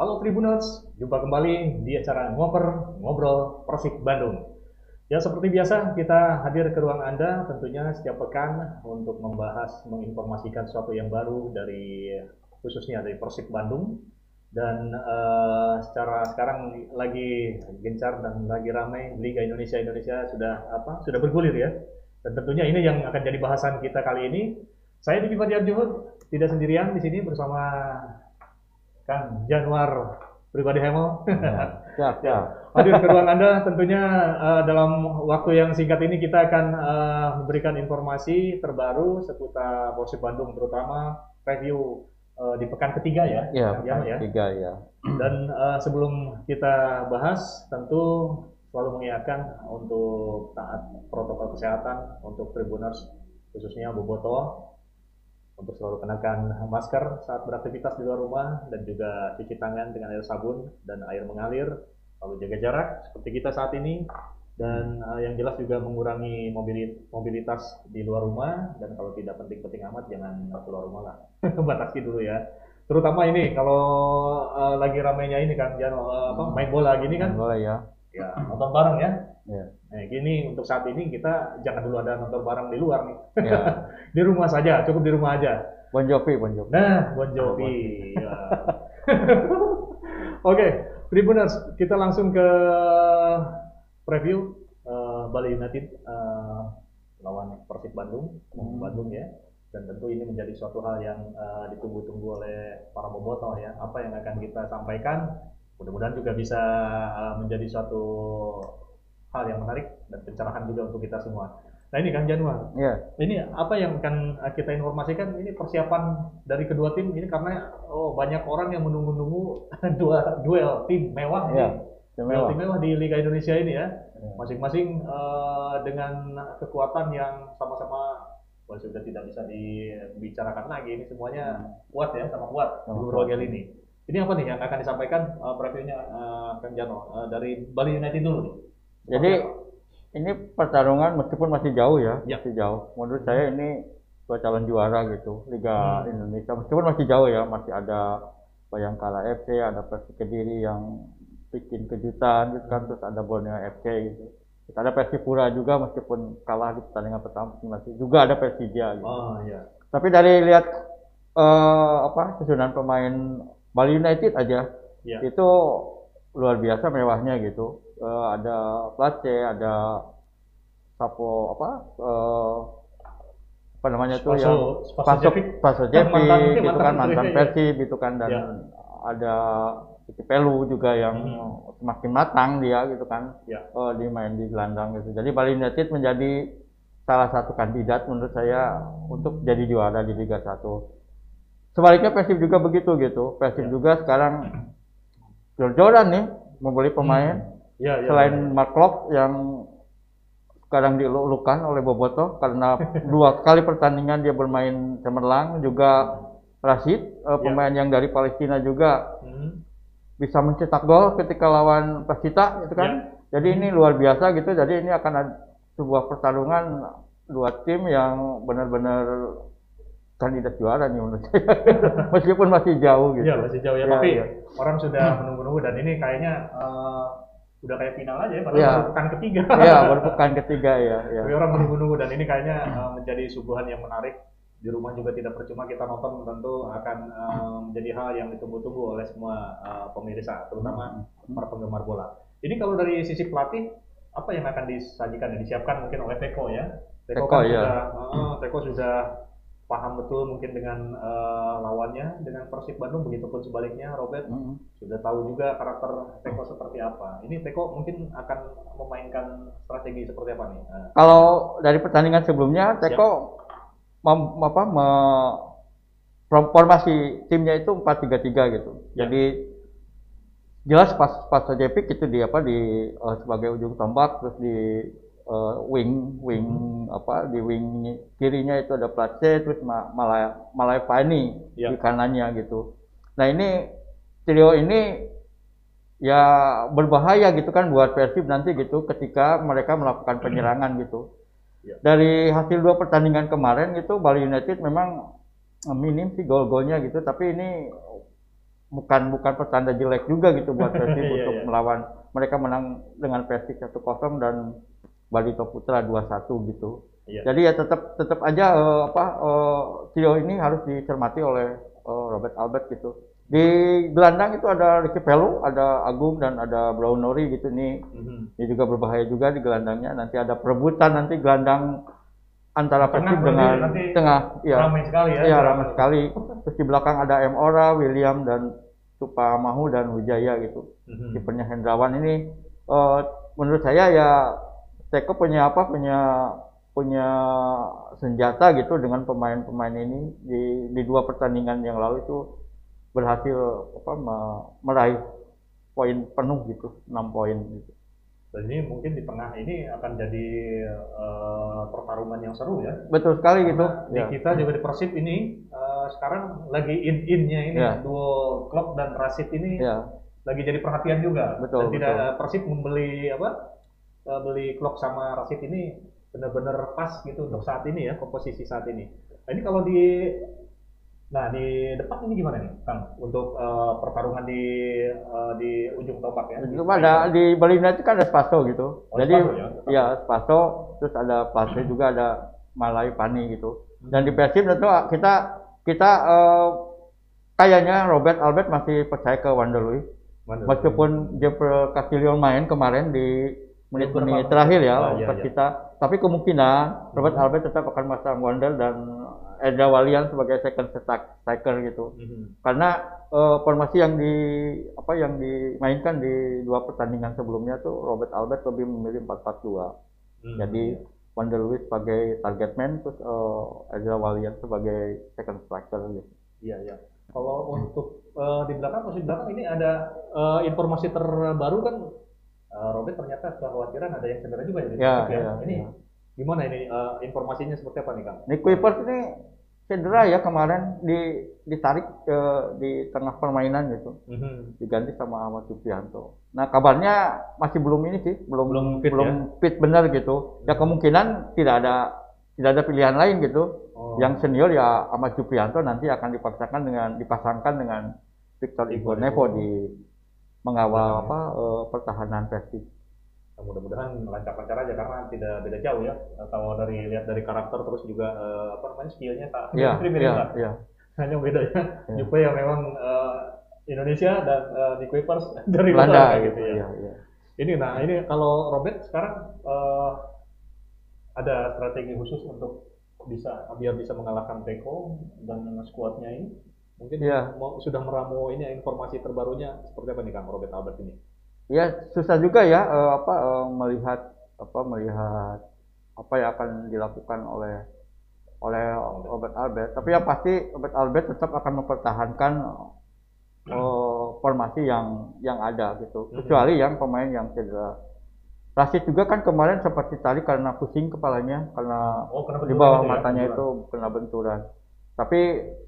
Halo Tribuners, jumpa kembali di acara Ngoper Ngobrol Persik Bandung. Ya seperti biasa kita hadir ke ruang Anda tentunya setiap pekan untuk membahas, menginformasikan sesuatu yang baru dari khususnya dari Persik Bandung. Dan uh, secara sekarang lagi gencar dan lagi ramai Liga Indonesia Indonesia sudah apa sudah bergulir ya. Dan tentunya ini yang akan jadi bahasan kita kali ini. Saya Diki Fajar Juhud tidak sendirian di sini bersama Kang Januar pribadi Hemel. Ya, ya. Hadir ke ruang Anda tentunya uh, dalam waktu yang singkat ini kita akan uh, memberikan informasi terbaru seputar Persib Bandung terutama review uh, di pekan ketiga ya. Iya, pekan ya. ketiga ya. Dan uh, sebelum kita bahas tentu selalu mengingatkan untuk taat protokol kesehatan untuk tribuners khususnya Boboto untuk selalu kenakan masker saat beraktivitas di luar rumah dan juga cuci tangan dengan air sabun dan air mengalir lalu jaga jarak seperti kita saat ini. Dan uh, yang jelas juga mengurangi mobilitas di luar rumah dan kalau tidak penting-penting amat jangan keluar rumah lah. Batasi dulu ya. Terutama ini kalau uh, lagi ramainya ini kan Jano uh, apa main bola gini kan. Main bola ya ya nonton bareng ya Ya. Nah, gini untuk saat ini kita jangan dulu ada nonton barang di luar nih. Ya. di rumah saja, cukup di rumah aja. Bon Jovi, Bon Jovi. Nah, Bon Jovi. ya. Oke, okay, Tribuners, kita langsung ke preview uh, Bali United uh, lawan Persib Bandung, hmm. Bandung ya. Dan tentu ini menjadi suatu hal yang uh, ditunggu-tunggu oleh para bobotoh ya. Apa yang akan kita sampaikan, mudah-mudahan juga bisa uh, menjadi suatu hal yang menarik dan pencerahan juga untuk kita semua. Nah ini Kang Januar, yeah. ini apa yang akan kita informasikan? Ini persiapan dari kedua tim ini karena oh banyak orang yang menunggu-nunggu dua duel tim mewah yeah. duel tim mewah di Liga Indonesia ini ya, iya. masing-masing uh, dengan kekuatan yang sama-sama wah, sudah tidak bisa dibicarakan lagi. Ini semuanya hmm. kuat ya, sama kuat di Rogel ini. Ini apa nih yang akan disampaikan uh, previewnya uh, Kang Jano uh, dari Bali United dulu nih? Jadi ini pertarungan meskipun masih jauh ya, ya. masih jauh. Menurut saya ini dua calon juara gitu Liga hmm. Indonesia. Meskipun masih jauh ya, masih ada Bayangkara FC, ada Persik Kediri yang bikin kejutan gitu kan, terus ada Borneo FC gitu. Terus ada Persipura juga meskipun kalah di pertandingan pertama masih juga ada Persija gitu. Oh iya. Tapi dari lihat uh, apa susunan pemain Bali United aja. Ya. itu luar biasa mewahnya gitu. Uh, ada Place, ada Sapo apa uh, apa namanya tuh yang Paso Paso Jepi gitu kan mantan Persib gitu kan. Dan ya. ada Pelu juga yang hmm. semakin matang dia gitu kan. Ya. uh, di main di gelandang gitu. Jadi Bali United menjadi salah satu kandidat menurut saya untuk jadi juara di Liga 1 sebaliknya Persib juga begitu gitu Persib ya. juga sekarang jor-joran nih membeli pemain hmm Ya, ya, Selain ya. Mark Klopp yang sekarang dilukan oleh Boboto karena dua kali pertandingan dia bermain cemerlang juga Rashid uh, pemain yang dari Palestina juga hmm. bisa mencetak gol ketika lawan Persita itu kan. Ya. Jadi hmm. ini luar biasa gitu. Jadi ini akan ada sebuah pertarungan dua tim yang benar-benar kandidat juara nih menurut saya. Meskipun masih jauh gitu. Ya, masih jauh ya, ya tapi ya. orang sudah menunggu-nunggu dan ini kayaknya uh, udah kayak final aja ya, padahal ya. baru pekan ketiga. Iya, baru pekan ketiga ya. ya. Tapi orang menunggu-nunggu dan ini kayaknya uh, menjadi suguhan yang menarik. Di rumah juga tidak percuma kita nonton tentu akan uh, menjadi hal yang ditunggu-tunggu oleh semua uh, pemirsa, terutama hmm. para penggemar bola. Ini kalau dari sisi pelatih, apa yang akan disajikan, disiapkan mungkin oleh Teko ya? Teko, Teko kan ya. sudah, uh, Teko sudah paham betul mungkin dengan uh, lawannya dengan Persib Bandung begitupun sebaliknya Robert mm -hmm. sudah tahu juga karakter Teko seperti apa ini Teko mungkin akan memainkan strategi seperti apa nih uh. kalau dari pertandingan sebelumnya Teko mem, apa me, formasi timnya itu 4-3-3 gitu ya. jadi jelas pas pas Jepik itu di apa di uh, sebagai ujung tombak terus di uh, wing wing hmm. apa di wing kirinya itu ada Place terus Malaya Malaya Fani ya. di kanannya gitu. Nah ini trio ini ya berbahaya gitu kan buat Persib nanti gitu ketika mereka melakukan hmm. penyerangan gitu. Ya. Dari hasil dua pertandingan kemarin gitu Bali United memang minim sih gol-golnya gitu tapi ini bukan bukan pertanda jelek juga gitu buat Persib Iya, untuk iya. melawan mereka menang dengan Persib 1-0 dan Barito Putra 2-1 gitu. Iya. Jadi ya tetap tetap aja eh, apa trio ini harus dicermati oleh eh, Robert Albert gitu. Di gelandang itu ada Ricky Pelu, ada Agung dan ada Brownori gitu nih. Mhm. Ini juga berbahaya juga di gelandangnya. Nanti ada perebutan nanti gelandang antara Persib dengan nanti tengah ya. Ramai sekali ya. Iya ramai sekali. Terus di belakang ada M Ora, William dan Supa Mahu dan Wijaya gitu. Mhm. Kipernya Hendrawan ini eh, menurut saya ya Teko punya apa punya punya senjata gitu dengan pemain-pemain ini di di dua pertandingan yang lalu itu berhasil apa me- meraih poin penuh gitu 6 poin gitu. Dan ini mungkin di tengah ini akan jadi eh, pertarungan yang seru ya. Betul sekali gitu. Di Ya. kita juga di Persib ini eh, sekarang lagi in-innya ini Ya. duo Klopp dan Rashid ini Ya, lagi jadi perhatian juga. Betul, dan tidak betul. eh, Persib membeli apa? Eh, beli Klopp sama Rashid ini benar-benar pas gitu untuk saat ini ya komposisi saat ini. Nah, ini kalau di Nah, di depan ini gimana nih, Kang? Untuk eh, pertarungan di eh, di ujung tombak ya. Itu ada di Bali United kan ada Spaso gitu. Oh, Jadi Spaso ya? ya Spaso terus ada Plase juga ada Malai Pani gitu. Dan di Persib tentu kita kita eh, kayaknya Robert Albert masih percaya ke Wanderlei. Mana? Meskipun Jeff Castillo main kemarin di menit-menit terakhir ya Ah, iya, iya. kita, tapi kemungkinan Robert Albert tetap akan masang Wander dan Edra Walian sebagai second striker gitu Mhm. karena eh, formasi yang di apa yang dimainkan di dua pertandingan sebelumnya tuh Robert Albert lebih memilih 4-4-2. Hmm. Jadi Wander Luiz sebagai target man terus eh, Ezra Walian sebagai second striker gitu. Iya, iya. Kalau untuk eh, di belakang, posisi belakang ini ada eh, informasi terbaru kan eh, Robert ternyata kekhawatiran ada yang cedera juga ya. di Ya, Persib ya, Ini ya. gimana ini eh, informasinya seperti apa nih Kang? Nick Kuipers ini cedera ya kemarin di ditarik ke di tengah permainan gitu Mhm. diganti sama Ahmad Suprianto. Nah kabarnya masih belum ini sih belum Belum belum fit fit, benar gitu. Ya kemungkinan tidak ada tidak ada pilihan lain gitu. Oh. Yang senior ya Ahmad Suprianto nanti akan dipaksakan dengan dipasangkan dengan Victor Igor Igor Nevo Nevo. di mengawal Belakang ya. apa eh, pertahanan Persib. Nah, mudah-mudahan lancar-lancar aja karena tidak beda jauh ya. Kalau dari lihat dari karakter terus juga eh, apa namanya skillnya tak Iya, mirip-mirip iya, lah. iya. Hanya bedanya Iya. Jupe yang memang eh, Indonesia dan eh, di Kuipers dari Belanda luar gitu ya. ya. iya. Ini nah ini kalau Robert sekarang eh, ada strategi khusus untuk bisa biar bisa mengalahkan Teko dan skuadnya ini mungkin Iya. mau sudah meramu ini informasi terbarunya seperti apa nih Kang Robert Albert ini? Ya susah juga ya eh, apa eh, melihat apa melihat apa yang akan dilakukan oleh oleh Robert Albert. Tapi yang pasti Robert Albert tetap akan mempertahankan eh, formasi yang yang ada gitu. Mhm. Kecuali yang pemain yang cedera. Rashid juga kan kemarin sempat ditarik karena pusing kepalanya karena Oh, di bawah itu ya, matanya benturan. itu kena benturan. Tapi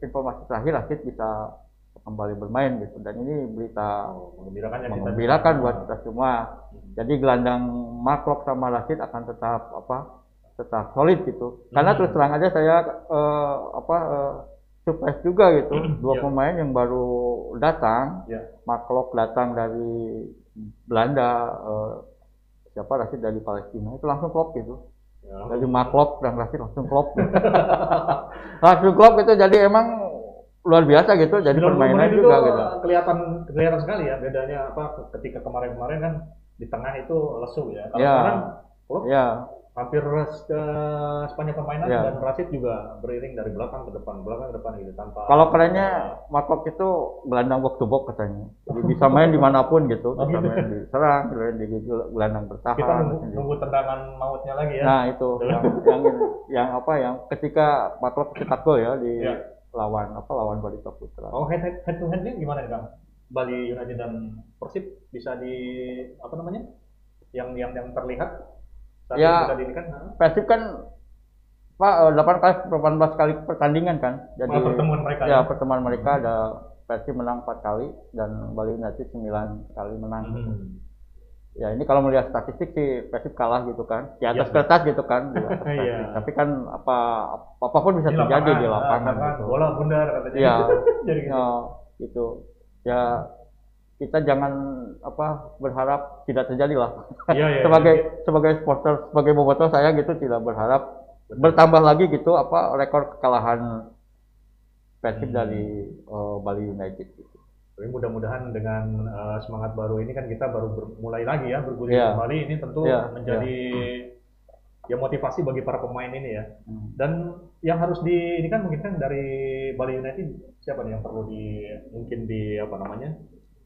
informasi terakhir Rashid bisa kembali bermain gitu dan ini berita Oh, mengembirakan ya kita. buat kita semua. Hmm. Jadi gelandang Marklock sama Rashid akan tetap apa? tetap solid gitu. Karena Hmm. terus terang aja saya eh, apa eh, surprise juga gitu. Dua Ya. pemain yang baru datang, Ya. Marklock datang dari Belanda, eh, siapa Rashid dari Palestina itu langsung klop gitu. Ya, Dari Marklock dan Rashid langsung klop. langsung klop itu jadi emang luar biasa gitu. Jadi 90 permainan juga itu gitu. kelihatan kelihatan sekali ya bedanya apa ketika kemarin-kemarin kan di tengah itu lesu ya. Kalau Ya. sekarang Klop Ya, hampir ke sepanjang permainan Ya. dan Rashid juga beriring dari belakang ke depan, belakang ke depan gitu tanpa Kalau kerennya Markov itu gelandang box to box katanya. Jadi bisa main di mana pun gitu. Oh, Bisa gitu. main di serang, bisa main di gelandang bertahan. kita nunggu, gitu. nunggu tendangan mautnya lagi ya. Nah itu yang, yang yang apa yang ketika Markov cetak gol ya di Ya. lawan apa lawan Barito Putra. Oh head, head, head to headnya gimana nih Kang? Bali United dan Persib bisa di apa namanya? Yang yang yang terlihat saat Ya. ini di kan? Persib kan Pak eh, 8 kali 18 kali pertandingan kan. Jadi Oh, pertemuan mereka ya ya? pertemuan mereka ada Persib menang 4 kali dan Bali United 9 kali menang. Hmm. Ya ini kalau melihat statistik sih Persib kalah gitu kan di atas Iya. kertas gitu kan. Di atas statistik. Tapi kan apa apa pun bisa terjadi di lapangan karena gitu. bola bundar katanya. Jadi gitu. Ya, gitu. ya kita jangan apa berharap tidak terjadi lah. Ya, ya, sebagai ya. sebagai supporter sebagai bobotoh saya gitu tidak berharap Betul. bertambah lagi gitu apa rekor kekalahan Persib hmm. dari uh, Bali United gitu. Tapi mudah-mudahan dengan uh, semangat baru ini kan kita baru mulai lagi ya bergulir yeah. kembali ini tentu yeah. menjadi yeah. ya motivasi bagi para pemain ini ya. Hmm. Dan yang harus di ini kan mungkin kan dari Bali United siapa nih yang perlu di mungkin di apa namanya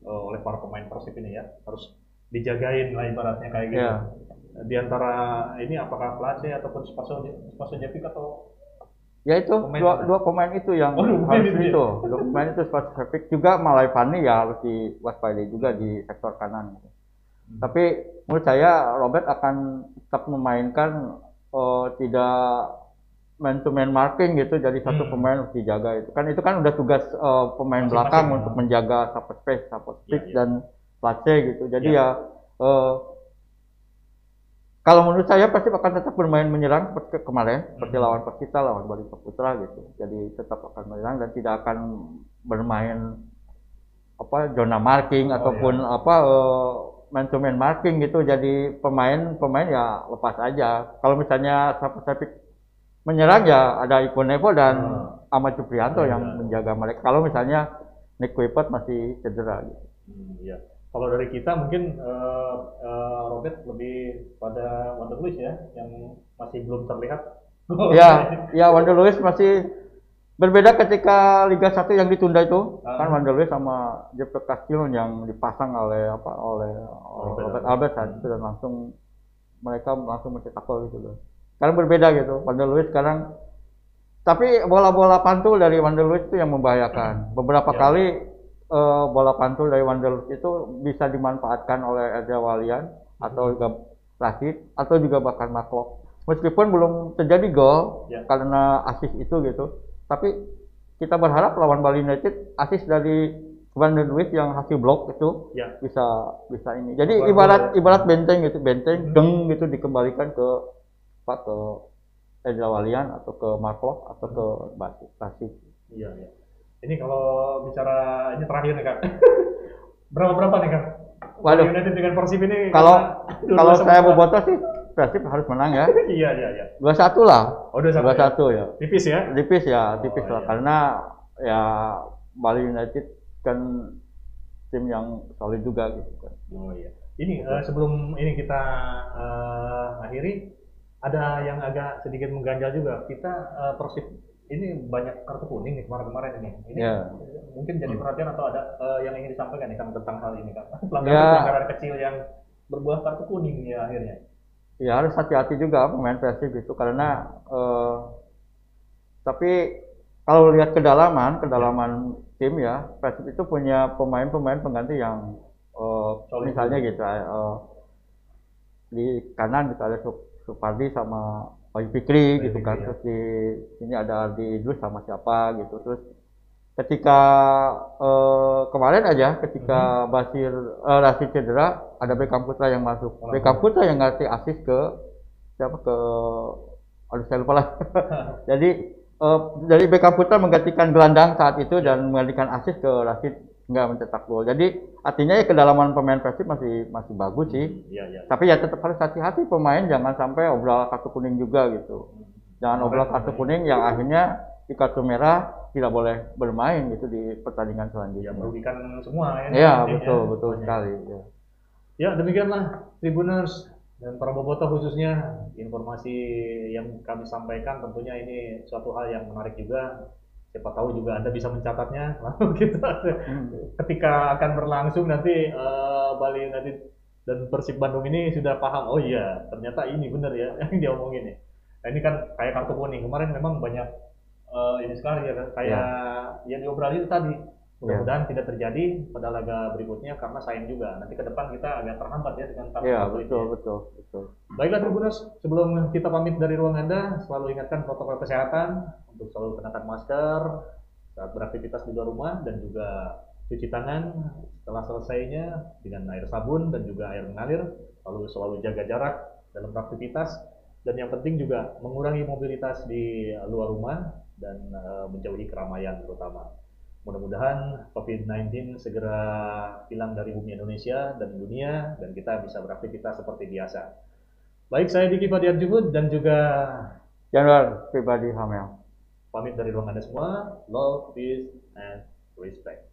uh, oleh para pemain Persib ini ya harus dijagain lah ibaratnya kayak gitu. Yeah. Di antara ini apakah Place ataupun Spaso Spaso Jepik atau Ya itu pemain dua, dua pemain itu yang oh, harus itu. itu. Dua pemain itu Spaso Jepik juga Malai Fani ya harus diwaspadai juga di sektor kanan. Hmm. Tapi menurut saya Robert akan tetap memainkan uh, tidak man to man marking gitu jadi satu hmm. pemain harus dijaga itu kan itu kan udah tugas uh, pemain Masing belakang ya. untuk menjaga support space support space ya, ya. dan place gitu jadi ya, ya uh, kalau menurut saya pasti akan tetap bermain menyerang seperti kemarin hmm. seperti lawan Persita lawan Bali Putra gitu jadi tetap akan menyerang dan tidak akan bermain apa zona marking oh, ataupun ya. apa uh, man to man marking gitu jadi pemain pemain ya lepas aja kalau misalnya support menyerang ya ada Iko Nevo dan hmm. Ahmad Supriyanto ya, yang ya. menjaga mereka. Kalau misalnya Nick Kuipert masih cedera gitu. Hmm, ya. Kalau dari kita mungkin uh, uh, Robert lebih pada Wonder Lewis ya yang masih belum terlihat. ya, ya Wonder Lewis masih berbeda ketika Liga 1 yang ditunda itu uh. kan Wonder Lewis sama Jeppe Castillo yang dipasang oleh apa oleh Robert, Robert Albert saat itu dan langsung mereka langsung mencetak gol gitu loh. Sekarang berbeda gitu. Wonder Lewis sekarang tapi bola-bola pantul dari Wonder Lewis itu yang membahayakan. Beberapa ya. kali uh, bola pantul dari Wonder Lewis itu bisa dimanfaatkan oleh Edra Walian atau juga Rashid atau juga bahkan Maklo. Meskipun belum terjadi gol ya. karena asis itu gitu. Tapi kita berharap lawan Bali United asis dari Van der yang hasil blok itu ya. bisa bisa ini. Jadi ibarat ibarat benteng gitu, benteng hmm. deng gitu dikembalikan ke apa ke Edra Walian atau ke Marklock atau ke Basi. Iya, iya. Ini kalau bicara ini terakhir nih kak, berapa berapa nih kak? Waduh. United dengan Persib ini kalau kalau saya bobotoh sih Persib harus menang ya. iya iya iya. Dua satu lah. Oh dua satu. Dua satu ya. ya. Tipis ya? Tipis ya, tipis oh, lah iya. karena ya Bali United kan tim yang solid juga gitu kan. Oh iya. Ini uh, sebelum ini kita uh, akhiri, ada yang agak sedikit mengganjal juga. Kita uh, Persib ini banyak kartu kuning nih kemarin-kemarin ini. Ini yeah. mungkin jadi perhatian atau ada uh, yang ingin disampaikan nih kan tentang hal ini kan. Pelanggaran-pelanggaran yeah. kecil yang berbuah kartu kuning ya akhirnya. Ya harus hati-hati juga pemain Persib itu karena uh, tapi kalau lihat kedalaman, kedalaman tim ya, Persib itu punya pemain-pemain pengganti yang uh, misalnya gitu uh, di kanan gitu ada Supardi sama Bayu Fikri gitu kan. Ya. Terus di sini ada di Idrus sama siapa gitu. Terus ketika uh, kemarin aja ketika hmm. Basir uh, Rasid cedera ada Beckham Putra yang masuk. Oh, Beckham Putra yang ngasih asis ke siapa ke aduh saya lupa lah. Jadi uh, dari Beckham Putra menggantikan gelandang saat itu dan menggantikan asis ke Rasid nggak mencetak gol. Jadi artinya ya kedalaman pemain Persib masih masih bagus sih. Ya, ya. Tapi ya tetap harus hati-hati pemain jangan sampai obral kartu kuning juga gitu. Jangan obral kartu kuning yang akhirnya di kartu merah tidak boleh bermain gitu di pertandingan selanjutnya. Ya merugikan semua ya. Iya betul ya. betul sekali. Ya. ya demikianlah Tribuners dan para bobotoh khususnya informasi yang kami sampaikan tentunya ini suatu hal yang menarik juga siapa tahu juga anda bisa mencatatnya. Lalu kita hmm. ketika akan berlangsung nanti uh, Bali United dan Persib Bandung ini sudah paham oh iya ternyata ini benar ya yang dia omongin ya nah, ini kan kayak kartu kuning. Kemarin memang banyak uh, ini sekali ya kayak ya. yang diobrolin itu tadi Mudah-mudahan ya. tidak terjadi pada laga berikutnya karena sayang juga. Nanti ke depan kita agak terhambat ya dengan kartu ya, betul, ini. betul, betul. Baiklah Tribuners, sebelum kita pamit dari ruang Anda, selalu ingatkan protokol kesehatan untuk selalu kenakan masker saat beraktivitas di luar rumah dan juga cuci tangan setelah selesainya dengan air sabun dan juga air mengalir. Lalu selalu jaga jarak dalam beraktivitas dan yang penting juga mengurangi mobilitas di luar rumah dan uh, menjauhi keramaian terutama. Mudah-mudahan COVID-19 segera hilang dari bumi Indonesia dan dunia dan kita bisa beraktivitas seperti biasa. Baik, saya Diki Fadiar Juhud dan juga General Pribadi Hamel. Pamit dari ruang Anda semua. Love, peace, and respect.